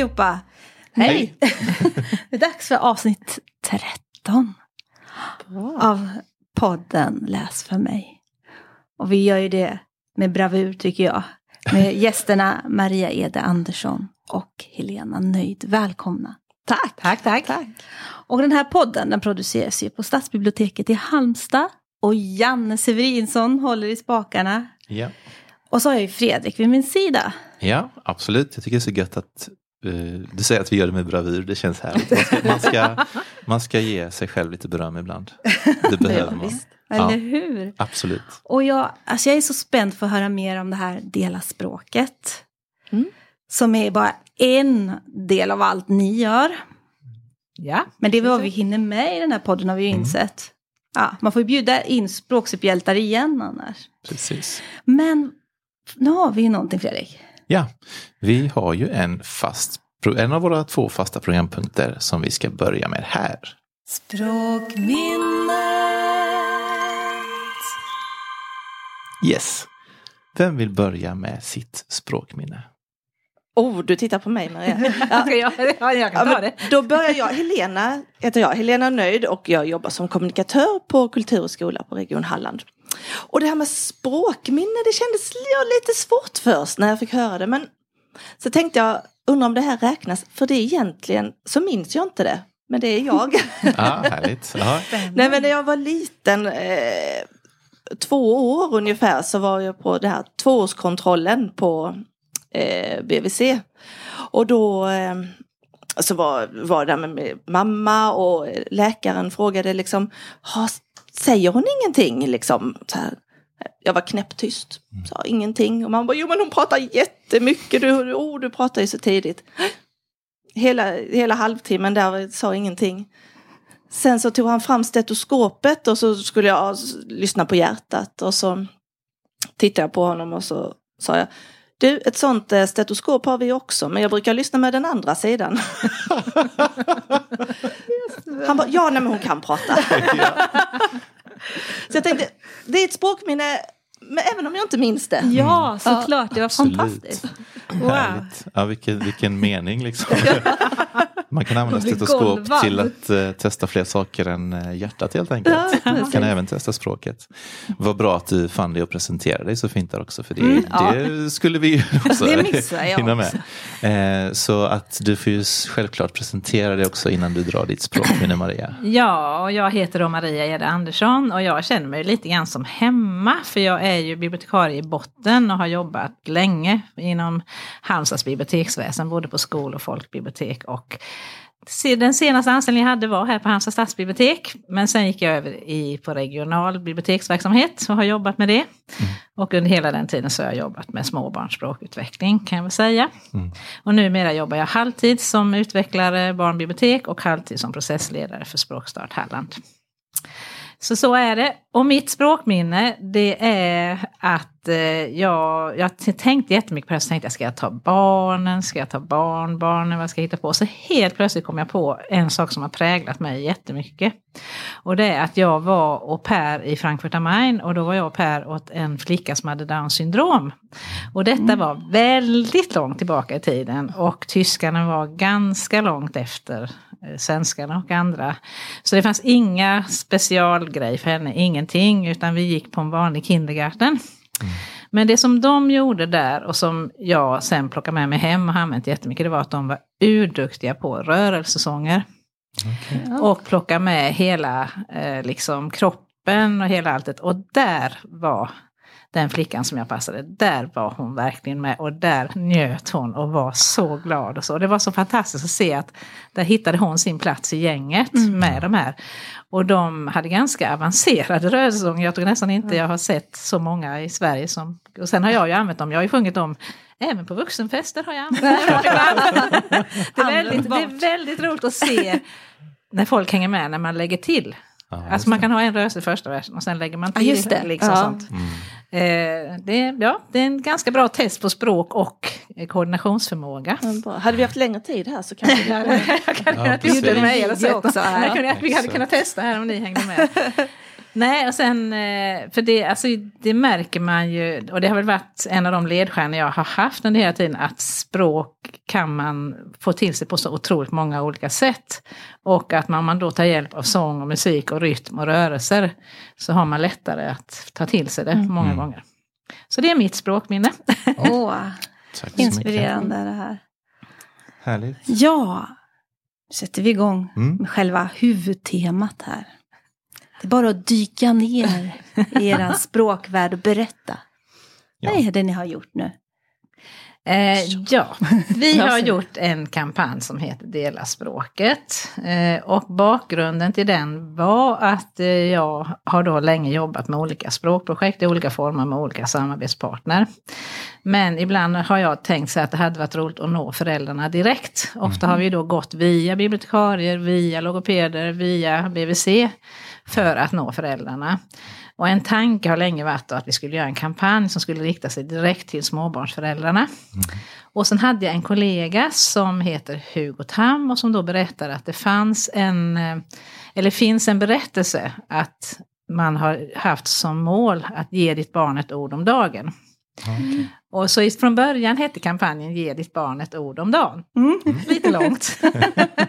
Hej allihopa! Hej! det är dags för avsnitt 13 av podden Läs för mig. Och vi gör ju det med bravur tycker jag. Med gästerna Maria Ede Andersson och Helena Nöjd. Välkomna! Tack! Tack, tack! tack. Och den här podden den produceras ju på Stadsbiblioteket i Halmstad. Och Janne Severinsson håller i spakarna. Ja. Och så har jag ju Fredrik vid min sida. Ja, absolut. Jag tycker det är så gött att du säger att vi gör det med bravur. Det känns härligt. Man ska, man ska, man ska ge sig själv lite beröm ibland. Det behöver man. Eller hur? Absolut. Och jag, alltså jag är så spänd för att höra mer om det här dela språket. Mm. Som är bara en del av allt ni gör. Ja. Men det är vad vi hinner med i den här podden har vi ju mm. insett. Ja, man får ju bjuda in språksuperhjältar igen annars. Precis. Men nu har vi ju någonting Fredrik. Ja, vi har ju en fast, en av våra två fasta programpunkter som vi ska börja med här. Språkminnet! Yes. Vem vill börja med sitt språkminne? Oh, du tittar på mig Maria. Ja, jag, ja, jag kan ta det. Då börjar jag. Helena heter jag, Helena Nöjd och jag jobbar som kommunikatör på Kultur och skola på Region Halland. Och det här med språkminne, det kändes lite svårt först när jag fick höra det. Men så tänkte jag, undrar om det här räknas, för det är egentligen så minns jag inte det. Men det är jag. ah, härligt. Nej men när jag var liten, eh, två år ungefär, så var jag på den här tvåårskontrollen på eh, BVC. Och då eh, så var, var det där med mamma och läkaren frågade liksom, säger hon ingenting liksom? Så här. Jag var knäpptyst, mm. sa ingenting. Och man bara, jo men hon pratar jättemycket, du, oh, du pratar ju så tidigt. Hela, hela halvtimmen där sa ingenting. Sen så tog han fram stetoskopet och så skulle jag lyssna på hjärtat. Och så tittade jag på honom och så sa jag, du, ett sånt eh, stetoskop har vi också, men jag brukar lyssna med den andra sidan. Han bara, ja, nej, men hon kan prata. Så jag tänkte, det är ett språkminne, men även om jag inte minns det. Ja, såklart, det var Absolut. fantastiskt. Wow. Ja, vilken, vilken mening liksom. Man kan använda stetoskop till att uh, testa fler saker än uh, hjärtat helt enkelt. Man kan även testa språket. Vad bra att du fann dig att presentera dig så fint där också. För det, mm, det ja. skulle vi också hinna med. Uh, så att du får ju självklart presentera dig också innan du drar ditt språkminne Maria. Ja, och jag heter då Maria Ede Andersson och jag känner mig lite grann som hemma. För jag är ju bibliotekarie i botten och har jobbat länge inom Halmstads biblioteksväsen, både på skol och folkbibliotek och den senaste anställningen jag hade var här på Halmstad stadsbibliotek. Men sen gick jag över i, på regional biblioteksverksamhet och har jobbat med det. Mm. Och under hela den tiden så har jag jobbat med småbarns språkutveckling kan jag väl säga. Mm. Och numera jobbar jag halvtid som utvecklare barnbibliotek och halvtid som processledare för Språkstart Halland. Så så är det. Och mitt språkminne det är att eh, jag, jag tänkte jättemycket på det. Så tänkte jag, ska jag ta barnen? Ska jag ta barnbarnen? Vad ska jag hitta på? Så helt plötsligt kom jag på en sak som har präglat mig jättemycket. Och det är att jag var au pair i Frankfurt am Main och då var jag au pair åt en flicka som hade down syndrom. Och detta mm. var väldigt långt tillbaka i tiden och tyskarna var ganska långt efter Eh, svenskarna och andra. Så det fanns inga specialgrej för henne, ingenting, utan vi gick på en vanlig kindergarten. Mm. Men det som de gjorde där och som jag sen plockade med mig hem och använt jättemycket, det var att de var urduktiga på rörelsesånger. Okay. Och plocka med hela eh, liksom kroppen och hela alltet. Och där var den flickan som jag passade, där var hon verkligen med och där njöt hon och var så glad. Och så. Det var så fantastiskt att se att där hittade hon sin plats i gänget mm. med de här. Och de hade ganska avancerade rörsånger. Jag tror nästan inte jag har sett så många i Sverige som... Och sen har jag ju använt dem, jag har ju sjungit dem Även på vuxenfester har jag använt dem. det, är väldigt, det är väldigt roligt att se när folk hänger med när man lägger till. Ja, alltså man kan ha en rörelse i första versen och sen lägger man till. Ja, just det. Liksom ja. sånt. Mm. Eh, det, ja, det är en ganska bra test på språk och koordinationsförmåga. Ja, hade vi haft längre tid här så kanske vi hade ja, bjuda här. vi hade kunnat testa här om ni hängde med. Nej, och sen, eh, för det, alltså, det märker man ju, och det har väl varit en av de ledstjärnor jag har haft under hela tiden, att språk kan man få till sig på så otroligt många olika sätt. Och att man, om man då tar hjälp av sång och musik och rytm och rörelser, så har man lättare att ta till sig det mm. många mm. gånger. Så det är mitt språkminne. Åh, oh, inspirerande det här. Härligt. Ja, nu sätter vi igång mm. med själva huvudtemat här. Det är bara att dyka ner i er språkvärld och berätta. Ja. Vad är det ni har gjort nu? Eh, ja, vi har gjort en kampanj som heter Dela språket. Eh, och bakgrunden till den var att eh, jag har då länge jobbat med olika språkprojekt i olika former med olika samarbetspartner. Men ibland har jag tänkt så att det hade varit roligt att nå föräldrarna direkt. Ofta har vi då gått via bibliotekarier, via logopeder, via BVC för att nå föräldrarna. Och en tanke har länge varit att vi skulle göra en kampanj som skulle rikta sig direkt till småbarnsföräldrarna. Mm. Och sen hade jag en kollega som heter Hugo Tam och som då berättade att det fanns en, eh, eller finns en berättelse att man har haft som mål att ge ditt barn ett ord om dagen. Okay. Och så från början hette kampanjen Ge ditt barn ett ord om dagen. Mm. Lite långt.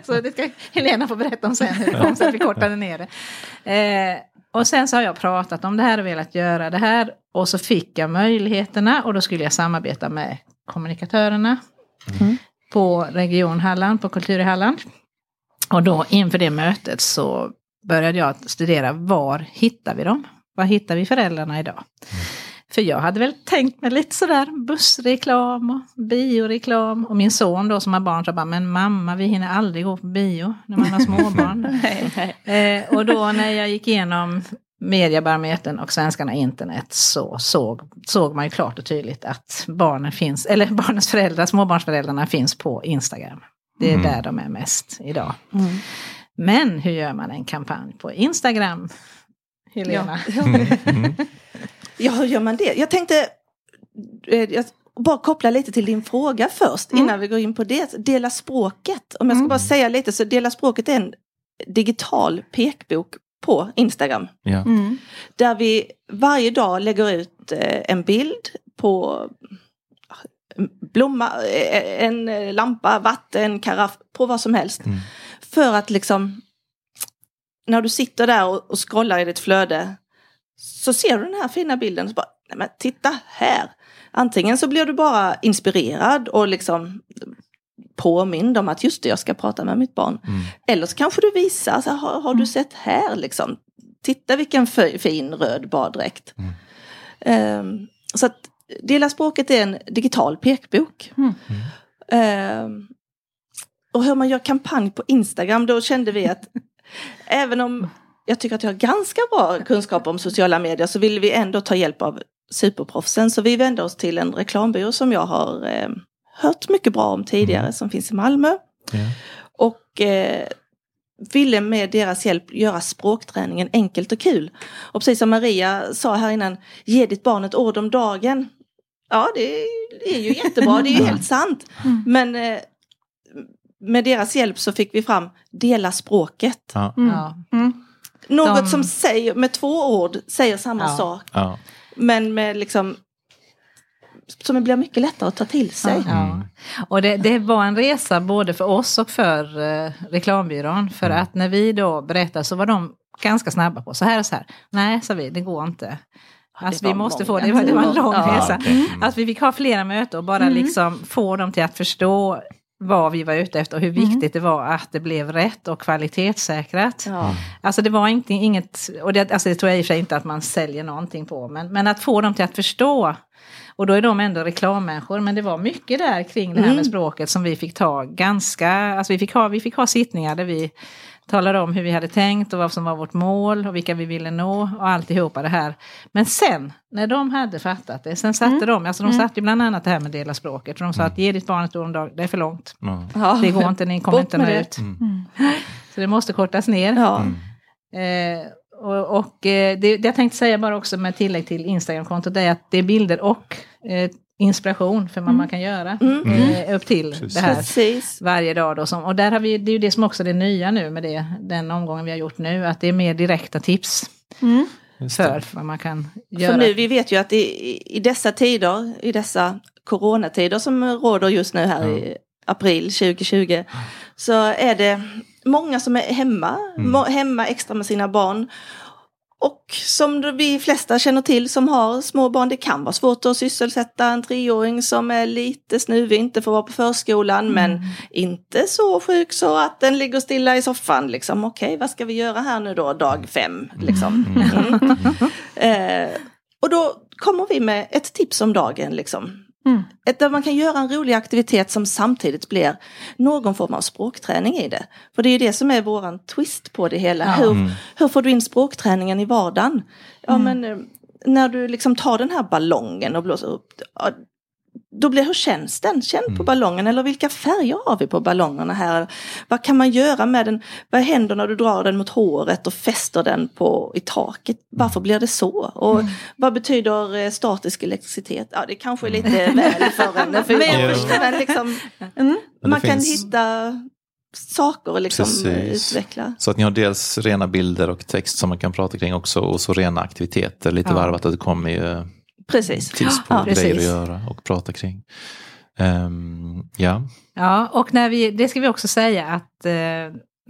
så det ska Helena få berätta om sen hur det kom sig att vi kortade ner det. Eh, och sen så har jag pratat om det här och velat göra det här. Och så fick jag möjligheterna och då skulle jag samarbeta med kommunikatörerna mm. på Region Halland, på Kultur i Halland. Och då inför det mötet så började jag studera var hittar vi dem? Var hittar vi föräldrarna idag? Mm. För jag hade väl tänkt mig lite sådär bussreklam och bioreklam. Och min son då som har barn sa bara, men mamma vi hinner aldrig gå på bio när man har småbarn. nej, nej. Eh, och då när jag gick igenom Mediabarometern och Svenskarna internet så såg, såg man ju klart och tydligt att barnen finns, eller barnens föräldrar, småbarnsföräldrarna finns på Instagram. Det är mm. där de är mest idag. Mm. Men hur gör man en kampanj på Instagram? Helena? Ja. Mm. Ja, hur gör man det? Jag tänkte eh, jag bara koppla lite till din fråga först mm. innan vi går in på det. Dela språket. Om jag ska mm. bara säga lite så Dela språket är en digital pekbok på Instagram. Ja. Mm. Där vi varje dag lägger ut eh, en bild på en blomma, eh, en lampa, vatten, karaff, på vad som helst. Mm. För att liksom när du sitter där och, och scrollar i ditt flöde så ser du den här fina bilden och bara, nej men titta här. Antingen så blir du bara inspirerad och liksom påmind om att just det, jag ska prata med mitt barn. Mm. Eller så kanske du visar, alltså, har, har, du mm. sett här liksom? Titta vilken fin röd baddräkt. Mm. Um, så att Dela språket är en digital pekbok. Mm. Um, och hur man gör kampanj på Instagram, då kände vi att även om jag tycker att jag har ganska bra kunskap om sociala medier så vill vi ändå ta hjälp av superproffsen. Så vi vände oss till en reklambyrå som jag har eh, hört mycket bra om tidigare mm. som finns i Malmö. Ja. Och eh, ville med deras hjälp göra språkträningen enkelt och kul. Och precis som Maria sa här innan, ge ditt barn ett ord om dagen. Ja, det, är ju jättebra, det är ju helt sant. Mm. Men eh, med deras hjälp så fick vi fram dela språket. Ja. Mm. Något de... som säger, med två ord säger samma ja. sak. Ja. Men med liksom som blir mycket lättare att ta till sig. Ja. Mm. Och det, det, var en resa både för oss och för uh, reklambyrån. För mm. att när vi då berättade så var de ganska snabba på så här och så här. Nej, sa vi, det går inte. Alltså vi måste få, det var, det var en lång ja, resa. Okay. Mm. Alltså vi fick ha flera möten och bara mm. liksom få dem till att förstå vad vi var ute efter och hur mm. viktigt mm. det var att det blev rätt och kvalitetssäkrat. Ja. Alltså det var inte, inget, och det, alltså det tror jag i och för sig inte att man säljer någonting på, men, men att få dem till att förstå. Och då är de ändå reklammänniskor, men det var mycket där kring det här med mm. språket som vi fick ta ganska, alltså vi fick ha, vi fick ha sittningar där vi talade om hur vi hade tänkt och vad som var vårt mål och vilka vi ville nå och alltihopa det här. Men sen när de hade fattat det, sen satte mm. de, alltså de mm. satte ju bland annat det här med dela språket och de sa att ge ditt barn ett ord om dagen, det är för långt. Ja. Det går inte, ni kommer inte nå ut. Mm. Så det måste kortas ner. Ja. Eh, och, och eh, det, det, jag tänkte säga bara också med tillägg till Instagramkontot är att det är bilder och eh, inspiration för vad Mm. man kan göra Mm. eh, upp till Precis. det här Precis. varje dag. Då, som, och där har vi, det är ju det som också är det nya nu med det, den omgången vi har gjort nu, att det är mer direkta tips Mm. För vad man kan göra. För nu, vi vet ju att i, i dessa tider, i dessa coronatider som råder just nu här i april 2020, så är det många som är hemma, Mm. hemma extra med sina barn. Och som vi flesta känner till som har små barn, det kan vara svårt att sysselsätta en treåring som är lite snuvig, inte får vara på förskolan, men inte så sjuk så att den ligger stilla i soffan. Liksom. Okej, vad ska vi göra här nu då, dag fem? Liksom. Mm. Eh, och då kommer vi med ett tips om dagen. Liksom. Mm. Ett, där man kan göra en rolig aktivitet som samtidigt blir någon form av språkträning i det. För det är ju det som är våran twist på det hela. Ja. Hur, Mm. hur får du in språkträningen i vardagen? Ja Mm. men eh, när du liksom tar den här ballongen och blåser upp. Då blir, hur känns den? Känn på Mm. ballongen eller vilka färger har vi på ballongerna här? Vad kan man göra med den? Vad händer när du drar den mot håret och fäster den på, i taket? Varför blir det så? Och Mm. vad betyder eh, statisk elektricitet? Ja det kanske är lite väl för en för Men- men liksom, Mm. Men det Man kan finns- hitta saker och liksom eh, Precis. utveckla. Så att ni har dels rena bilder och text som man kan prata kring också och så rena aktiviteter lite Ja. varvat. Att det kommer ju Precis. tips på Ja, grejer att precis. göra och prata kring. Ehm, ja, Ja, och när vi, det ska vi också säga att eh,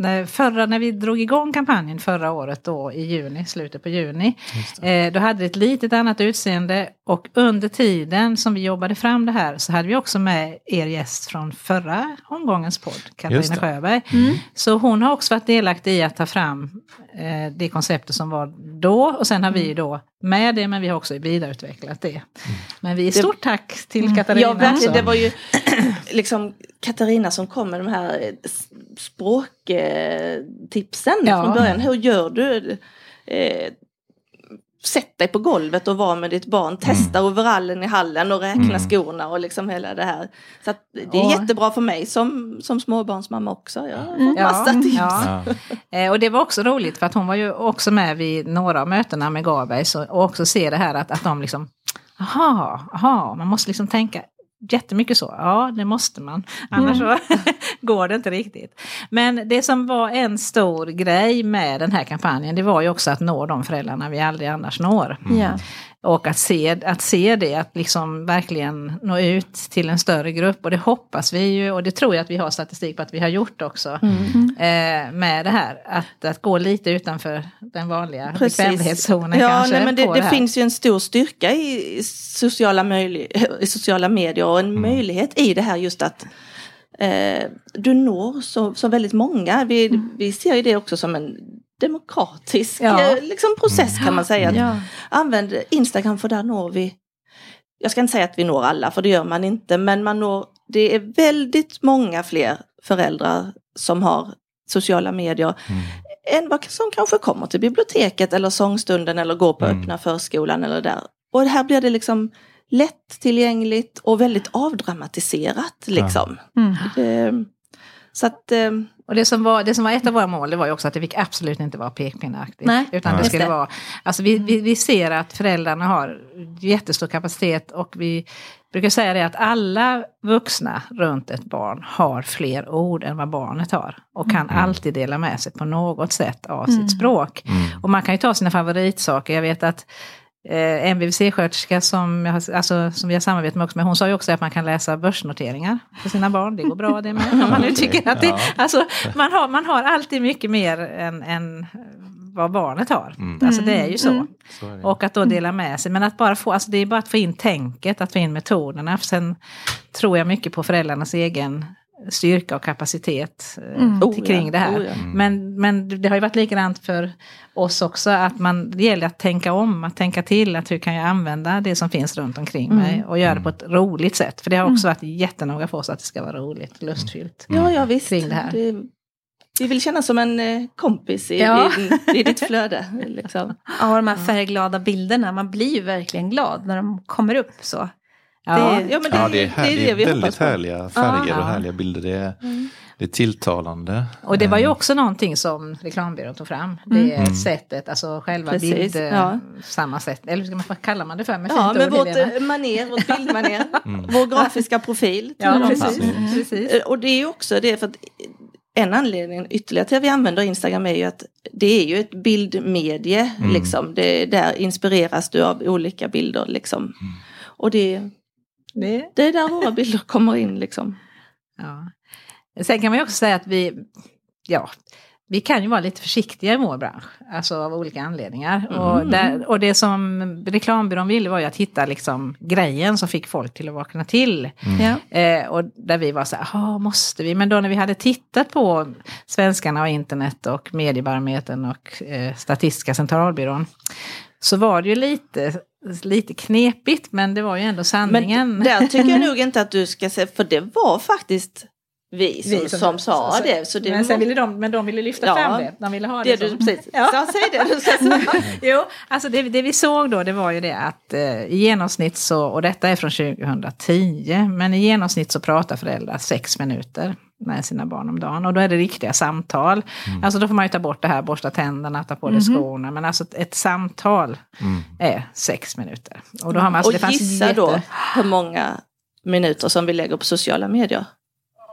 när, förra, när vi drog igång kampanjen förra året då i juni, slutet på juni, eh, då hade det ett litet annat utseende och under tiden som vi jobbade fram det här så hade vi också med er gäst från förra omgångens podd, Katarina. Sjöberg. Mm. Så hon har också varit delaktig i att ta fram eh, det konceptet som var då och sen har vi då med det men vi har också vidareutvecklat det. Men vi, stort tack till Katarina. Ja, verkligen. Det var ju liksom Katarina som kom med de här eh, språktipsen Ja. från början. Hur gör du? Eh, sätt dig på golvet och var med ditt barn. Testa overallen i hallen och räkna Mm. skorna och liksom hela det här. Så att det är Ja. jättebra för mig som, som småbarnsmamma också. Jag har Mm. massa tips. Ja. Ja. Eh, och det var också roligt för att hon var ju också med vid några av mötena med Garberg så, och också se det här att, att de liksom, aha, aha, man måste liksom tänka jättemycket så. Ja, det måste man. Annars så går det inte riktigt. Men det som var en stor grej med den här kampanjen, det var ju också att nå de föräldrarna vi aldrig annars når. Ja. Och att se, att se det, att liksom verkligen nå ut till en större grupp. Och det hoppas vi ju, och det tror jag att vi har statistik på att vi har gjort också. Mm. Eh, med det här, att, att gå lite utanför den vanliga Precis. bekvämlighetszonen ja, kanske. Nej, men det, det här. finns ju en stor styrka i, sociala, i sociala medier och en möjlighet i det här just att eh, du når så, så väldigt många. Vi, vi ser ju det också som en demokratisk Ja. eh, liksom, process kan man säga. Att Ja. Använd Instagram för där når vi, jag ska inte säga att vi når alla för det gör man inte, men man når, det är väldigt många fler föräldrar som har sociala medier Mm. än vad som kanske kommer till biblioteket eller sångstunden eller går på Mm. öppna förskolan eller där. Och här blir det liksom lättillgängligt och väldigt avdramatiserat liksom. Mm. Eh, så att, eh, Och det som, var, det som var ett av våra mål det var ju också att det fick absolut inte vara pekpinneaktigt. Nej, utan det skulle det. vara, alltså vi, vi, vi ser att föräldrarna har jättestor kapacitet och vi brukar säga det att alla vuxna runt ett barn har fler ord än vad barnet har. Och kan alltid dela med sig på något sätt av Mm. sitt språk. Mm. Och man kan ju ta sina favoritsaker. Jag vet att eh, en BVC-sköterska som, jag har- alltså, som vi har samarbetat med också, men hon sa ju också att man kan läsa börsnoteringar för sina barn. Det går bra det med. Om man nu tycker att det, alltså, man, har, man har alltid mycket mer än, än vad barnet har. Mm. Alltså det är ju så. Mm. Och att då dela med sig. Men att bara få, alltså det är bara att få in tänket, att få in metoderna. För sen tror jag mycket på föräldrarnas egen styrka och kapacitet eh, Mm. till, kring det här. Oh ja. Mm. Men, men det har ju varit likadant för oss också, att man, det gäller att tänka om, att tänka till, att hur kan jag använda det som finns runt omkring Mm. mig och göra det på ett roligt sätt. För det har också varit jättenoga för oss att det ska vara roligt, lustfyllt. ja, ja visst. Kring det här. vi vill kännas som en eh, kompis i, Ja. i, i ditt flöde. Liksom. Ja, de här färgglada bilderna, man blir ju verkligen glad när de kommer upp så. Ja. Det- Ja, men det, Ja, det är, här, det är, vi hoppas väldigt härliga färger Ja. och härliga bilder. Det är, Mm. Det är tilltalande. Och det var ju också någonting som reklambyrån tog fram. Det mm. sättet, alltså själva Precis, bild, ja. samma sätt. Eller ska man, vad kallar man det för? Med ja, med vårt Helena? maner, vårt bildmaner. mm. Vår grafiska profil. Ja, precis. Mm. precis. Och det är ju också det för att en anledning ytterligare till att vi använder Instagram är ju att det är ju ett bildmedie. Mm. Liksom. Det, där inspireras du av olika bilder. Liksom. Mm. Och det, det... det är där våra bilder kommer in. Liksom. Ja. Sen kan man ju också säga att vi, ja, vi kan ju vara lite försiktiga i vår bransch, alltså av olika anledningar. Mm. Och, där, och det som reklambyrån ville var ju att hitta liksom grejen som fick folk till att vakna till. Mm. Eh, och där vi var så här, måste vi? Men då när vi hade tittat på svenskarna och internet och mediebarometern och eh, Statistiska centralbyrån så var det ju lite lite knepigt men det var ju ändå sanningen. Men där tycker jag nog inte att du ska säga, för det var faktiskt vi som, vi som, som sa så, det. Så det men, sen ville de, men de ville lyfta ja, fram det. De ville ha det, det som, du, precis. Ja. Så, säg det du ska Jo, alltså det, det, vi såg då det var ju det att eh, i genomsnitt så, och detta är från 2010, men i genomsnitt så pratar föräldrar sex minuter med sina barn om dagen. Och då är det riktiga samtal. Mm. Alltså då får man ju ta bort det här, borsta tänderna, ta på dig mm. skorna. Men alltså ett samtal mm. är sex minuter. Och, då har man, alltså, och det gissa jätte... då hur många minuter som vi lägger på sociala medier.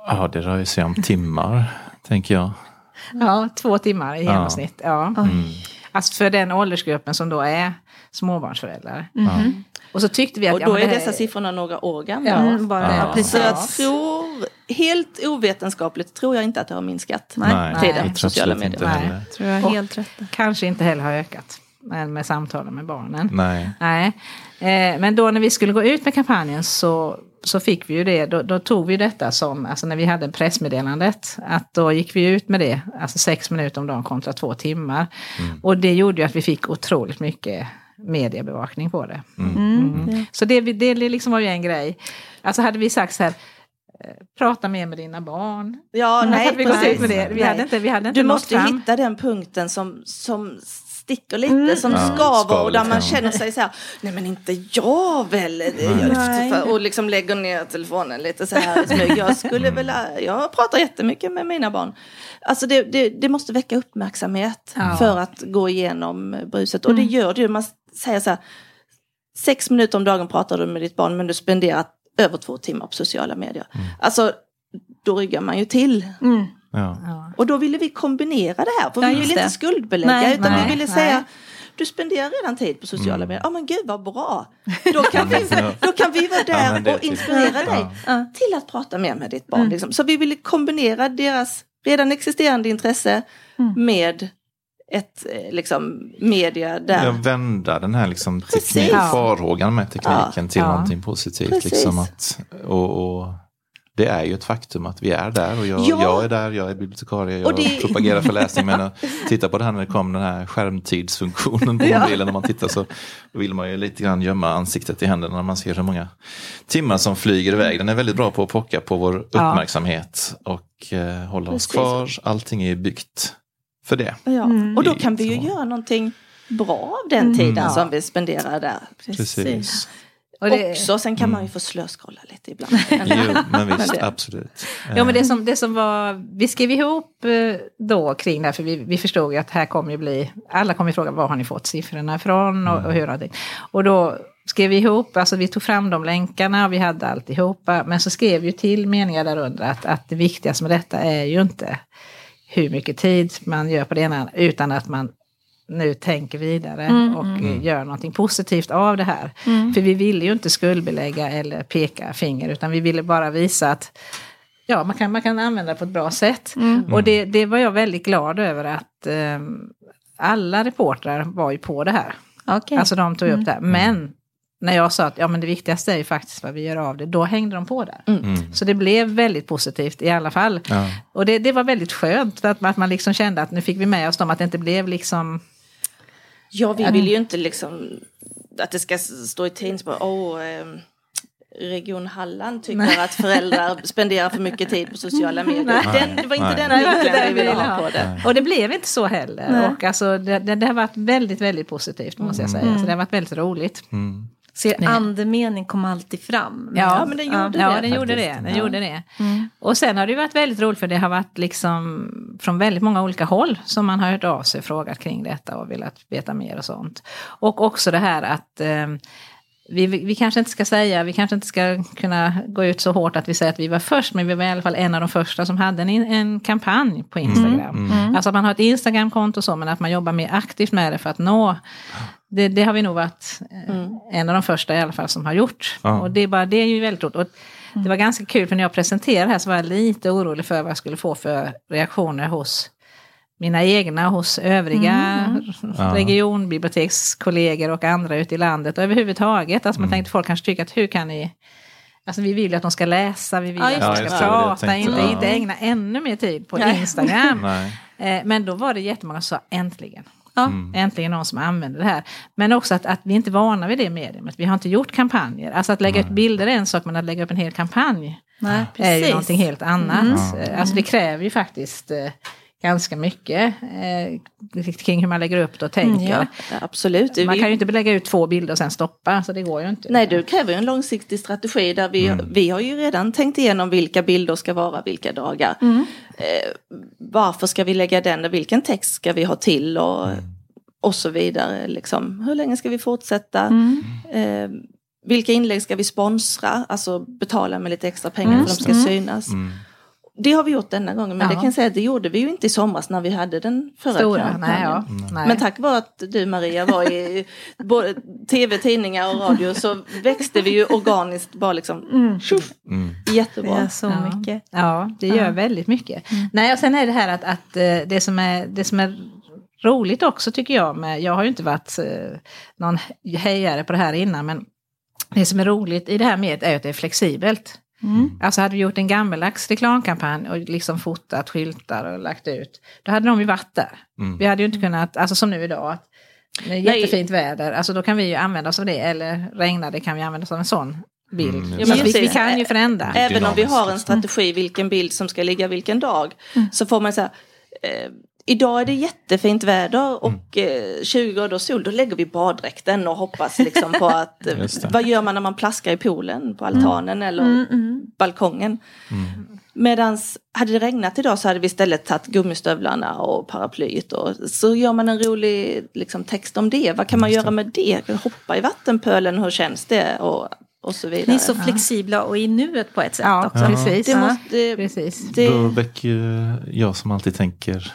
Ja, det rör sig om timmar, tänker jag. Ja, två timmar i genomsnitt. Ja. ja. Alltså för den åldersgruppen som då är småbarnsföräldrar. Mm. Och så tyckte vi att... Och då ja, är dessa siffrorna några år gamla. Ja, bara, ja. precis. Så jag tror, helt ovetenskapligt, tror jag inte att det har minskat. Nej, tiden, Nej. sociala medier. Nej, tror jag helt rätt. Kanske inte heller har ökat med, med samtalen med barnen. Nej. Nej. Eh, men då när vi skulle gå ut med kampanjen så så fick vi ju det, då, då, tog vi detta som, alltså när vi hade pressmeddelandet, att då gick vi ut med det, alltså sex minuter om dagen kontra två timmar. Mm. Och det gjorde ju att vi fick otroligt mycket mediebevakning på det. Mm. Mm. mm. Så det, det liksom var ju en grej. Alltså hade vi sagt så här, prata mer med dina barn. Ja, nej, vi, precis. Med det. vi, hade inte, vi hade inte Du måste fram. hitta den punkten som, som sticker lite, mm. som ja, skaver och där man känner sig så här, nej men inte jag väl, nej. och liksom lägger ner telefonen lite så här smyg. Jag skulle väl, jag pratar jättemycket med mina barn. Alltså det, det, det måste väcka uppmärksamhet ja. för att gå igenom bruset och det mm. gör det man säger så här, sex minuter om dagen pratar du med ditt barn men du spenderar över två timmar på sociala medier. Mm. Alltså, då ryggar man ju till. Mm. Ja. Och då ville vi kombinera det här, för ja, vi ville inte skuldbelägga nej, utan nej, vi ville nej. säga du spenderar redan tid på sociala mm. medier. Ja oh, men gud vad bra. Då kan vi, då kan vi vara där ja, och inspirera dig ja. till att prata mer med ditt barn. Mm. Liksom. Så vi ville kombinera deras redan existerande intresse mm. med ett eh, liksom, media där. Ja, vända den här liksom, teknik, farhågan med tekniken till ja. någonting positivt. Liksom att, och, och det är ju ett faktum att vi är där och jag, ja. jag är där, jag är bibliotekarie, jag det... propagerar för läsning. Men titta på det här när det kom den här skärmtidsfunktionen på ja. mobilen. När man tittar så vill man ju lite grann gömma ansiktet i händerna när man ser hur många timmar som flyger iväg. Den är väldigt bra på att pocka på vår uppmärksamhet och eh, hålla Precis. oss kvar. Allting är byggt för det. Ja. Mm. Och då kan vi ju göra någonting bra av den mm. tiden mm. som vi spenderar där. Precis. Precis. Och det, också, sen kan mm. man ju få slöskrolla lite ibland. jo, men visst, men absolut. Ja, men det som, det som var, vi skrev ihop eh, då kring det, för vi, vi förstod ju att här kommer ju bli, alla kommer ju fråga var har ni fått siffrorna ifrån och, mm. och hur har det Och då skrev vi ihop, alltså vi tog fram de länkarna och vi hade alltihopa, men så skrev vi till meningar där under att, att det viktigaste med detta är ju inte hur mycket tid man gör på det ena, utan att man nu tänker vidare mm, och mm. gör någonting positivt av det här. Mm. För vi ville ju inte skuldbelägga eller peka finger utan vi ville bara visa att ja, man, kan, man kan använda det på ett bra sätt. Mm. Och det, det var jag väldigt glad över att eh, alla reportrar var ju på det här. Okay. Alltså de tog upp mm. det här. Men när jag sa att ja, men det viktigaste är ju faktiskt vad vi gör av det, då hängde de på där. Mm. mm. Så det blev väldigt positivt i alla fall. Ja. Och det, det var väldigt skönt att, att man liksom kände att nu fick vi med oss dem, att det inte blev liksom Ja, vi vill ju inte liksom att det ska stå i tidningsspår, åh, eh, Region Halland tycker Nej. att föräldrar spenderar för mycket tid på sociala medier. Den, det var inte Nej. den vinkeln vi ville ha på det. Och det blev inte så heller. Och alltså, det, det, det, har varit väldigt, väldigt positivt måste jag säga. Mm. Så det har varit väldigt roligt. Mm. Så er andemening kom alltid fram. Ja, men den gjorde ja, det. Ja, den gjorde det. Den ja. gjorde det. Mm. Och sen har det varit väldigt roligt för det har varit liksom från väldigt många olika håll som man har hört av sig och frågat kring detta och velat veta mer och sånt. Och också det här att eh, vi, vi kanske inte ska säga, vi kanske inte ska kunna gå ut så hårt att vi säger att vi var först, men vi var i alla fall en av de första som hade en, en kampanj på mm. Instagram. Mm. Mm. Alltså att man har ett Instagramkonto så, men att man jobbar mer aktivt med det för att nå det, det har vi nog varit eh, mm. en av de första i alla fall som har gjort. Ja. Och det är, bara, det är ju väldigt roligt. Och det var ganska kul för när jag presenterade här så var jag lite orolig för vad jag skulle få för reaktioner hos mina egna, hos övriga mm. regionbibliotekskollegor och andra ute i landet och överhuvudtaget. Alltså man mm. tänkte folk kanske tycker att hur kan ni Alltså vi vill ju att de ska läsa, vi vill ja, att de ska prata, inte, ja. inte ägna ännu mer tid på Instagram. Eh, men då var det jättemånga som sa äntligen. Ja. Mm. Äntligen någon som använder det här. Men också att, att vi inte är vana vid det mediumet. Vi har inte gjort kampanjer. Alltså att lägga ut bilder är en sak, men att lägga upp en hel kampanj Nej, är ju någonting helt annat. Mm. Alltså det kräver ju faktiskt eh, ganska mycket eh, kring hur man lägger upp det och tänker. Mm, ja, absolut. Man kan ju inte lägga ut två bilder och sen stoppa, så det går ju inte. Nej, du kräver en långsiktig strategi där vi, mm. vi har ju redan tänkt igenom vilka bilder ska vara vilka dagar. Mm. Eh, varför ska vi lägga den och vilken text ska vi ha till och, mm. och så vidare. Liksom. Hur länge ska vi fortsätta? Mm. Eh, vilka inlägg ska vi sponsra, alltså betala med lite extra pengar för att de ska synas. Det har vi gjort denna gången men ja. det kan jag säga att det gjorde vi ju inte i somras när vi hade den förra Stora, nej, ja. nej. Men tack vare att du Maria var i både tv, tidningar och radio så växte vi ju organiskt bara liksom mm. Tjuff, mm. jättebra. Det gör så ja. mycket. Ja det gör väldigt mycket. Mm. Nej och sen är det här att, att eh, det, som är, det som är roligt också tycker jag med, jag har ju inte varit eh, någon hejare på det här innan men det som är roligt i det här med är att det är flexibelt. Mm. Alltså hade vi gjort en gammeldags reklamkampanj och liksom fotat skyltar och lagt ut, då hade de ju varit där. Mm. Vi hade ju inte kunnat, alltså som nu idag, med jättefint väder, alltså då kan vi ju använda oss av det, eller regnar det kan vi använda oss av en sån bild. Mm, ja, vi, vi, kan ju förändra. Även om vi har en strategi vilken bild som ska ligga vilken dag, mm. så får man säga eh, Idag är det jättefint väder och mm. 20 grader sol. Då lägger vi baddräkten och hoppas liksom på att... vad gör man när man plaskar i poolen på altanen mm. eller mm, mm. balkongen? Mm. Medan hade det regnat idag så hade vi istället tagit gummistövlarna och paraplyet. Och, så gör man en rolig liksom, text om det. Vad kan man göra med det? Hoppa i vattenpölen, hur känns det? Och, och så vidare. Ni är så flexibla och i nuet på ett sätt ja, också. Precis. Det måste, precis. Det... Då väcker jag som alltid tänker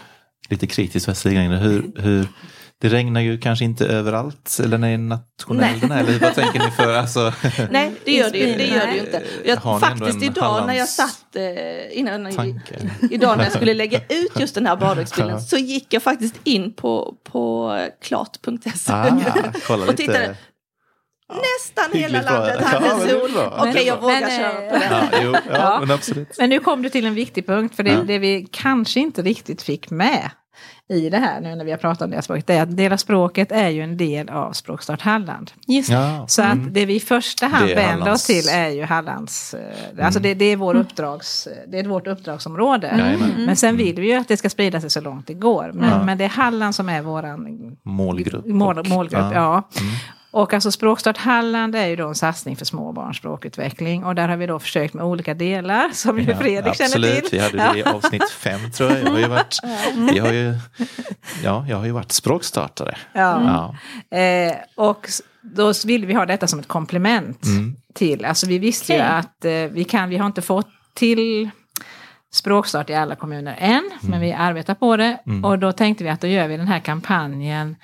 lite kritiskt Västergrängre. Hur, hur, det regnar ju kanske inte överallt, eller när är nationell den här, eller vad tänker ni för? Alltså, Nej, det gör det, ju, det gör det ju inte. Jag, faktiskt idag när jag satt, eh, innan, idag när jag skulle lägga ut just den här baddräktsbilden så gick jag faktiskt in på, på klart.se ah, och tittade. Nästan hela landet hade ja, sol. Okej, okay, jag vågar men, köra på det. Ja, jo, ja, Men, absolut. men nu kom du till en viktig punkt, för det, det vi kanske inte riktigt fick med i det här nu när vi har pratat om deras språk, det är att deras språket är ju en del av Språkstart Halland. Just ja, Så mm. att det vi i första hand vänder oss till är ju Hallands, mm. alltså det, det, är vår mm. uppdrags, det är vårt uppdragsområde. Mm. Men sen vill vi ju att det ska sprida sig så långt det går. Men, ja. men det är Halland som är våran målgrupp. Mål, målgrupp ja. ja. Och alltså Språkstart Halland är ju då en satsning för småbarns språkutveckling och där har vi då försökt med olika delar som ju Fredrik absolut. känner till. Vi hade det i avsnitt fem tror jag. Jag har ju varit, vi har ju, ja, jag har ju varit språkstartare. Ja. ja. Eh, och då ville vi ha detta som ett komplement mm. till, alltså vi visste okay. ju att eh, vi kan, vi har inte fått till språkstart i alla kommuner än, mm. men vi arbetar på det. Mm. Och då tänkte vi att då gör vi den här kampanjen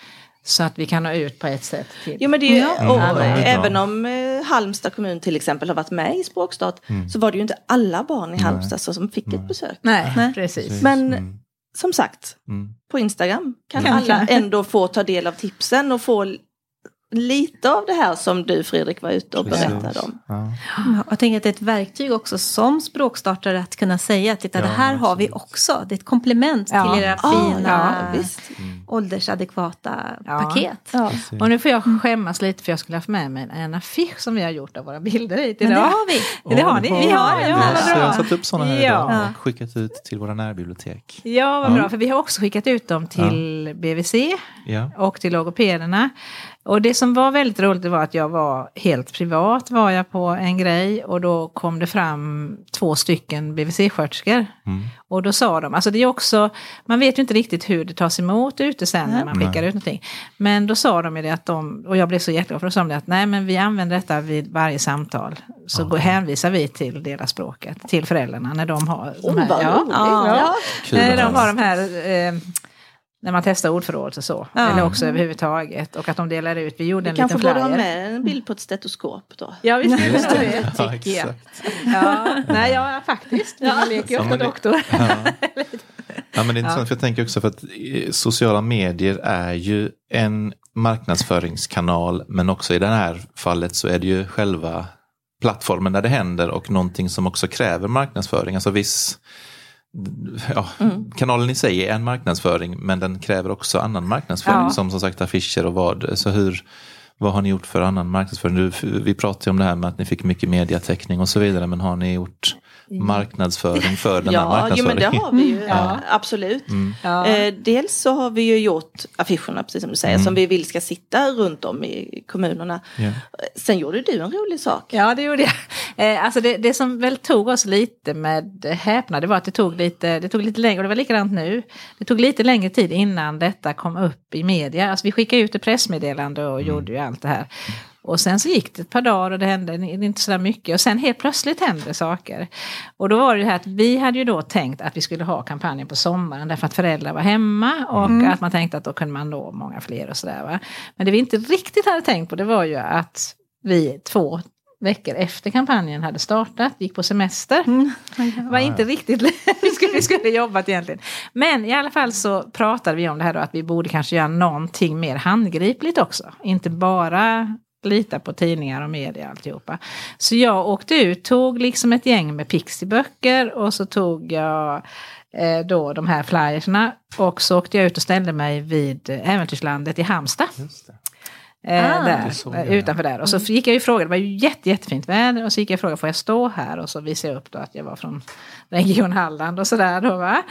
så att vi kan nå ut på ett sätt. Till. Jo, men det är, ja. och, ja, även om eh, Halmstad kommun till exempel har varit med i språkstart mm. så var det ju inte alla barn i Halmstad Nej. som fick Nej. ett besök. Nej, Nej. precis. Men mm. som sagt, mm. på Instagram kan alla ändå få ta del av tipsen och få lite av det här som du Fredrik var ute och berättade om. Ja. Jag tänker att det är ett verktyg också som språkstartare att kunna säga att titta, ja, det här har vi också. Det är ett komplement ja. till era fina ja, mm. åldersadekvata paket. Och nu får jag skämmas lite för jag skulle haft med mig en affisch som vi har gjort av våra bilder hit idag. Men det har vi. det har ni. Vi har, ja, ja, jag har satt upp sådana här idag och skickat ut till våra närbibliotek. Ja, vad bra. För vi har också skickat ut dem till BVC och till logopederna. Och det som var väldigt roligt var att jag var helt privat var jag på en grej och då kom det fram två stycken BVC-sköterskor. Mm. Och då sa de, alltså det är också, man vet ju inte riktigt hur det tas emot ute sen när man skickar ut någonting. Men då sa de ju det att de, och jag blev så jätteglad för då sa de det att nej men vi använder detta vid varje samtal. Så okay. hänvisar vi till deras språket, till föräldrarna när de har de här, oh, ja, ja, ja. När de har de här eh, när man testar ordförråd och så. Ja. Eller också överhuvudtaget. Och att de delar ut, vi gjorde en liten flyer. kanske borde ha med en bild på ett stetoskop då. Ja visst är det det, tycker jag. Ja, nej, ja faktiskt. Ja. Man leker ju ofta doktor. Ja. ja. men det är intressant, ja. för jag tänker också för att sociala medier är ju en marknadsföringskanal. Men också i det här fallet så är det ju själva plattformen där det händer och någonting som också kräver marknadsföring. Alltså viss ja, mm. kanalen i sig är en marknadsföring men den kräver också annan marknadsföring ja. som som sagt affischer och vad. Så hur, vad har ni gjort för annan marknadsföring? Vi pratade om det här med att ni fick mycket mediatäckning och så vidare men har ni gjort marknadsföring för den ja, här marknadsföringen. Ja, men det har vi ju, ja. absolut. Mm. Ja. Eh, dels så har vi ju gjort affischerna, precis som du säger, mm. som vi vill ska sitta runt om i kommunerna. Yeah. Sen gjorde du en rolig sak. Ja, det gjorde jag. Eh, alltså det, det, som väl tog oss lite med häpnad, det var att det tog lite, det tog lite längre, och det var likadant nu, det tog lite längre tid innan detta kom upp i media. Alltså vi skickade ut ett pressmeddelande och mm. gjorde ju allt det här. Och sen så gick det ett par dagar och det hände inte så mycket. Och sen helt plötsligt hände saker. Och då var det här att vi hade ju då tänkt att vi skulle ha kampanjen på sommaren därför att föräldrar var hemma och mm. att man tänkte att då kunde man nå många fler och sådär. Men det vi inte riktigt hade tänkt på det var ju att vi två veckor efter kampanjen hade startat, gick på semester. Mm. Det var inte riktigt vi skulle, vi skulle jobbat egentligen. Men i alla fall så pratade vi om det här då att vi borde kanske göra någonting mer handgripligt också. Inte bara lita på tidningar och media och alltihopa. Så jag åkte ut, tog liksom ett gäng med pixiböcker och så tog jag eh, då de här flyerserna och så åkte jag ut och ställde mig vid Äventyrslandet i Halmstad. Eh, ah, där, utanför där. Och så mm. gick jag ju frågade, det var ju jätte, jättefint väder. Och så gick jag och frågade, får jag stå här? Och så visade jag upp då att jag var från Region Halland och sådär. Då, va?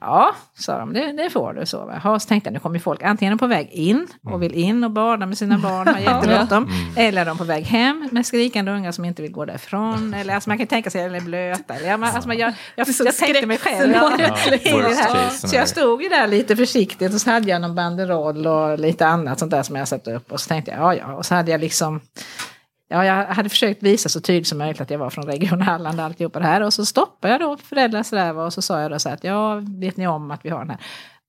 Ja, sa de, det, det får du. Så, va? Så tänkte jag, nu kommer folk antingen på väg in och vill in och bada med sina barn, har jättebråttom. Mm. Eller de på väg hem med skrikande ungar som inte vill gå därifrån. Eller alltså, man kan tänka sig, eller blöta. Eller, alltså, jag, jag, jag, jag tänkte mig själv. Ja, ja, så jag stod ju där lite försiktigt och så hade jag någon banderoll och lite annat sånt där som jag satt upp. Och så tänkte jag, ja ja. Och så hade jag liksom Ja, jag hade försökt visa så tydligt som möjligt att jag var från Region Halland och alltihopa det här. Och så stoppade jag då föräldrar sådär och så sa jag då så här att ja, vet ni om att vi har den här?